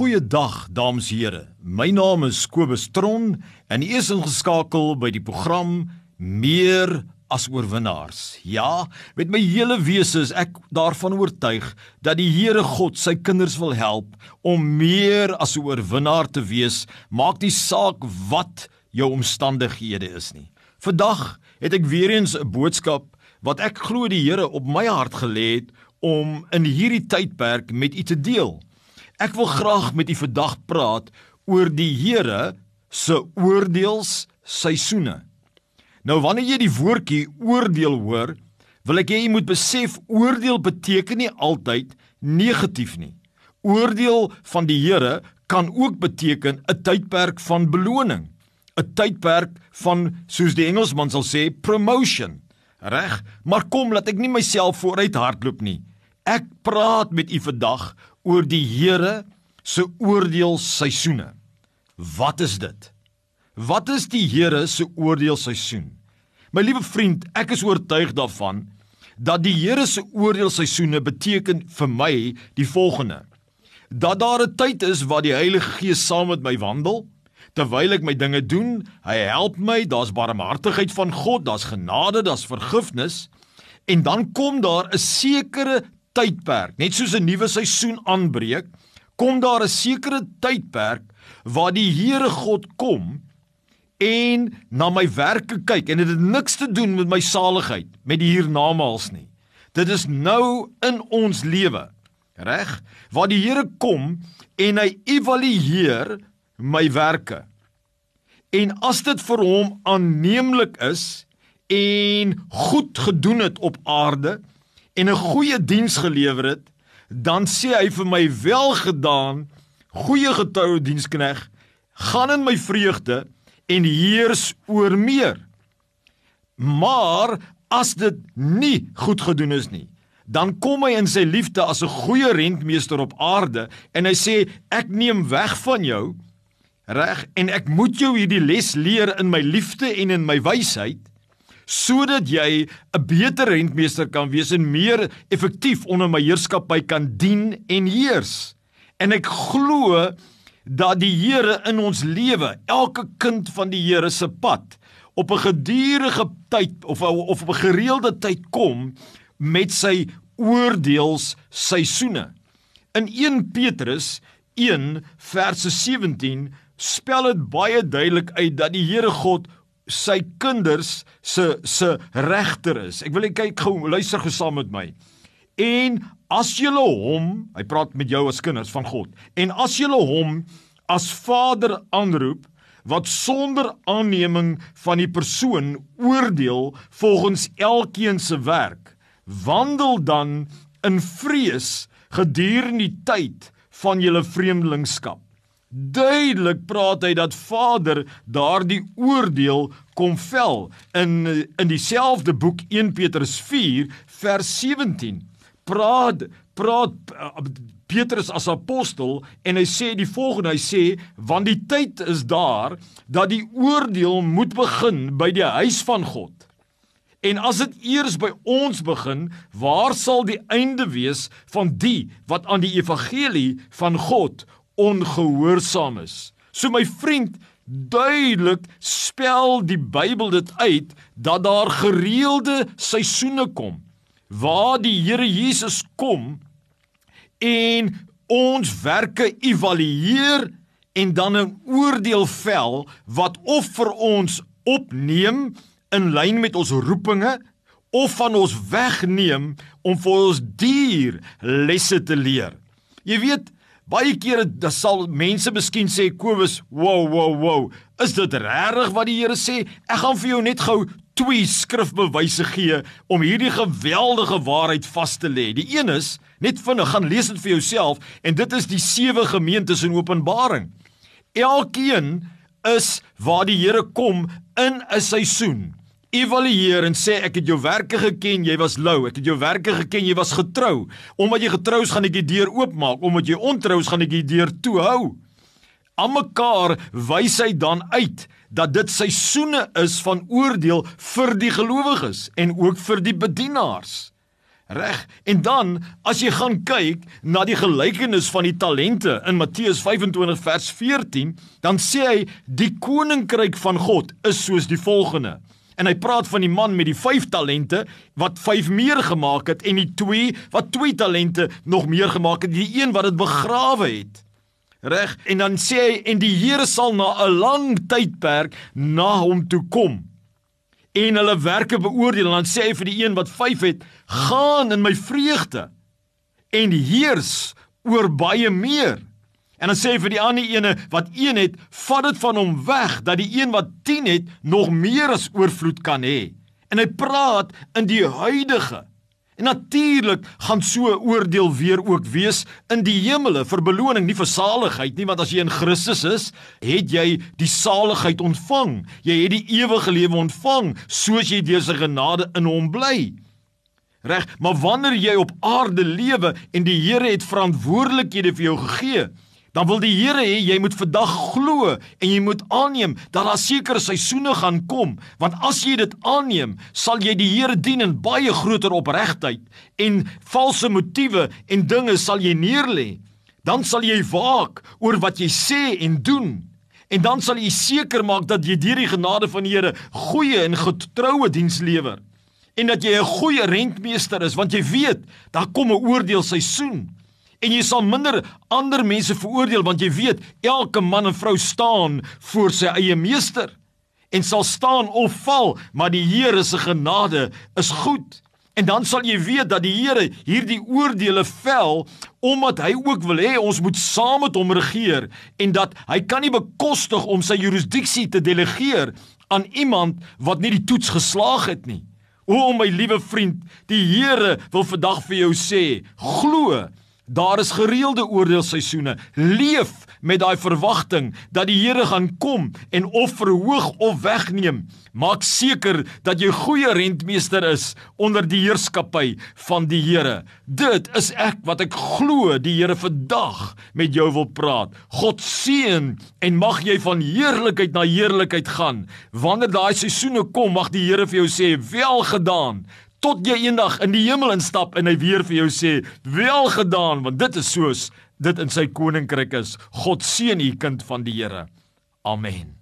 Goeiedag dames en here. My naam is Kobus Tron en u is ingeskakel by die program Meer as oorwinnaars. Ja, met my hele wese is ek daarvan oortuig dat die Here God sy kinders wil help om meer as 'n oorwinnaar te wees, maak nie saak wat jou omstandighede is nie. Vandag het ek weer eens 'n boodskap wat ek glo die Here op my hart gelê het om in hierdie tydperk met u te deel. Ek wil graag met u vandag praat oor die Here se oordeelsseisoene. Nou wanneer jy die woordjie oordeel hoor, wil ek hê jy moet besef oordeel beteken nie altyd negatief nie. Oordeel van die Here kan ook beteken 'n tydperk van beloning, 'n tydperk van soos die Engelsman sal sê promotion. Reg, maar kom laat ek nie myself vooruit hardloop nie. Ek praat met u vandag oor die Here se oordeelseisoene. Wat is dit? Wat is die Here se oordeelseisoen? My liewe vriend, ek is oortuig daarvan dat die Here se oordeelseisoene beteken vir my die volgende: dat daar 'n tyd is waar die Heilige Gees saam met my wandel terwyl ek my dinge doen, hy help my, daar's barmhartigheid van God, daar's genade, daar's vergifnis en dan kom daar 'n sekere tydperk, net soos 'n nuwe seisoen aanbreek, kom daar 'n sekere tydperk waar die Here God kom en na my werke kyk en dit het niks te doen met my saligheid, met die hiernamaals nie. Dit is nou in ons lewe, reg? Waar die Here kom en hy evalueer my werke. En as dit vir hom aanneemlik is en goed gedoen het op aarde, en 'n goeie diens gelewer het, dan sê hy vir my welgedaan, goeie getroue dienskneg, gaan in my vreugde en heers oor meer. Maar as dit nie goed gedoen is nie, dan kom hy in sy liefde as 'n goeie rentmeester op aarde en hy sê ek neem weg van jou reg en ek moet jou hierdie les leer in my liefde en in my wysheid sodat jy 'n beter rentmeester kan wees en meer effektief onder my heerskappy kan dien en heers. En ek glo dat die Here in ons lewe, elke kind van die Here se pad op 'n gedurende tyd of of op 'n gereelde tyd kom met sy oordeelsseisoene. In 1 Petrus 1 vers 17 spel dit baie duidelik uit dat die Here God sy kinders se se regter is. Ek wil net kyk gou luister gou saam met my. En as jy hom, hy praat met jou as kinders van God. En as jy hom as Vader aanroep wat sonder aanneming van die persoon oordeel volgens elkeen se werk, wandel dan in vrees gedurende die tyd van julle vreemdelingskap. Duidelik praat hy dat Vader daardie oordeel kom vel in in dieselfde boek 1 Petrus 4 vers 17. Praat praat Petrus as apostel en hy sê die volgende hy sê want die tyd is daar dat die oordeel moet begin by die huis van God. En as dit eers by ons begin, waar sal die einde wees van die wat aan die evangelie van God ongehoorsaam is. So my vriend, duidelik spel die Bybel dit uit dat daar gereelde seisoene kom waar die Here Jesus kom en ons werke evalueer en dan 'n oordeel vel wat of vir ons opneem in lyn met ons roepinge of van ons wegneem om vir ons duur lesse te leer. Jy weet, Baie kere dan sal mense miskien sê Kobus, wow, wow, wow. Is dit regtig wat die Here sê? Ek gaan vir jou net gou twee skrifbewyse gee om hierdie geweldige waarheid vas te lê. Die een is, net vinnig gaan lees dit vir jouself en dit is die sewe gemeentes in Openbaring. Elkeen is waar die Here kom in 'n seisoen evalueer en sê ek het jou werke geken, jy was lou. Ek het jou werke geken, jy was getrou. Omdat jy getrou is, gaan ek die deur oopmaak. Omdat jy ontrou is, gaan ek die deur toehou. Almekaar wys hy dan uit dat dit seisoene is van oordeel vir die gelowiges en ook vir die bedienaars. Reg. En dan as jy gaan kyk na die gelykenis van die talente in Matteus 25 vers 14, dan sê hy die koninkryk van God is soos die volgende. En hy praat van die man met die 5 talente wat 5 meer gemaak het en die 2 wat 2 talente nog meer gemaak het, die een wat dit begrawe het. Reg. En dan sê hy en die Here sal na 'n lang tydperk na hom toe kom en hulle werke beoordeel en dan sê hy vir die een wat 5 het gaan in my vreugde en heers oor baie meer en dan sê hy vir die ander ene wat 1 het vat dit van hom weg dat die een wat 10 het nog meer as oorvloed kan hê en hy praat in die huidige En natuurlik gaan so oordeel weer ook wees in die hemele vir beloning, nie vir saligheid nie, want as jy in Christus is, het jy die saligheid ontvang. Jy het die ewige lewe ontvang soos jy deur sy genade in hom bly. Reg, maar wanneer jy op aarde lewe en die Here het verantwoordelikhede vir jou gegee, dan wil die Here hê jy moet vandag glo en jy moet aanneem dat daar sekere seisoene gaan kom. Want as jy dit aanneem sal jy die Here dien in baie groter opregtheid en valse motiewe en dinge sal jy neerlê. Dan sal jy waak oor wat jy sê en doen. En dan sal jy seker maak dat jy deur die genade van die Here goeie en getroue diens lewer. En dat jy 'n goeie rentmeester is want jy weet daar kom 'n oordeelseisoen en jy sal minder ander mense veroordeel want jy weet elke man en vrou staan voor sy eie meester en sal staan of val maar die Here se genade is goed. En dan sal jy weet dat die Here hierdie oordeele vel omdat hy ook wil hê ons moet saam met hom regeer en dat hy kan nie bekostig om sy jurisdiksie te delegeer aan iemand wat nie die toets geslaag het nie. O my liewe vriend die Here wil vandag vir jou sê glo Daar is gereelde oordeelseisoene. Leef met daai verwagting dat die Here gaan kom en of verhoog of wegneem. Maak seker dat jy goeie rentmeester is onder die heerskappy van die Here. Dit is ek wat ek glo die Here vandag met jou wil praat. God seën en mag jy van heerlikheid na heerlikheid gaan. Wanneer daai seisoene kom, mag die Here vir jou sê: "Welgedaan." Tot jy eendag in die hemel instap en hy weer vir jou sê wel gedaan want dit is soos dit in sy koninkryk is. God seën u kind van die Here. Amen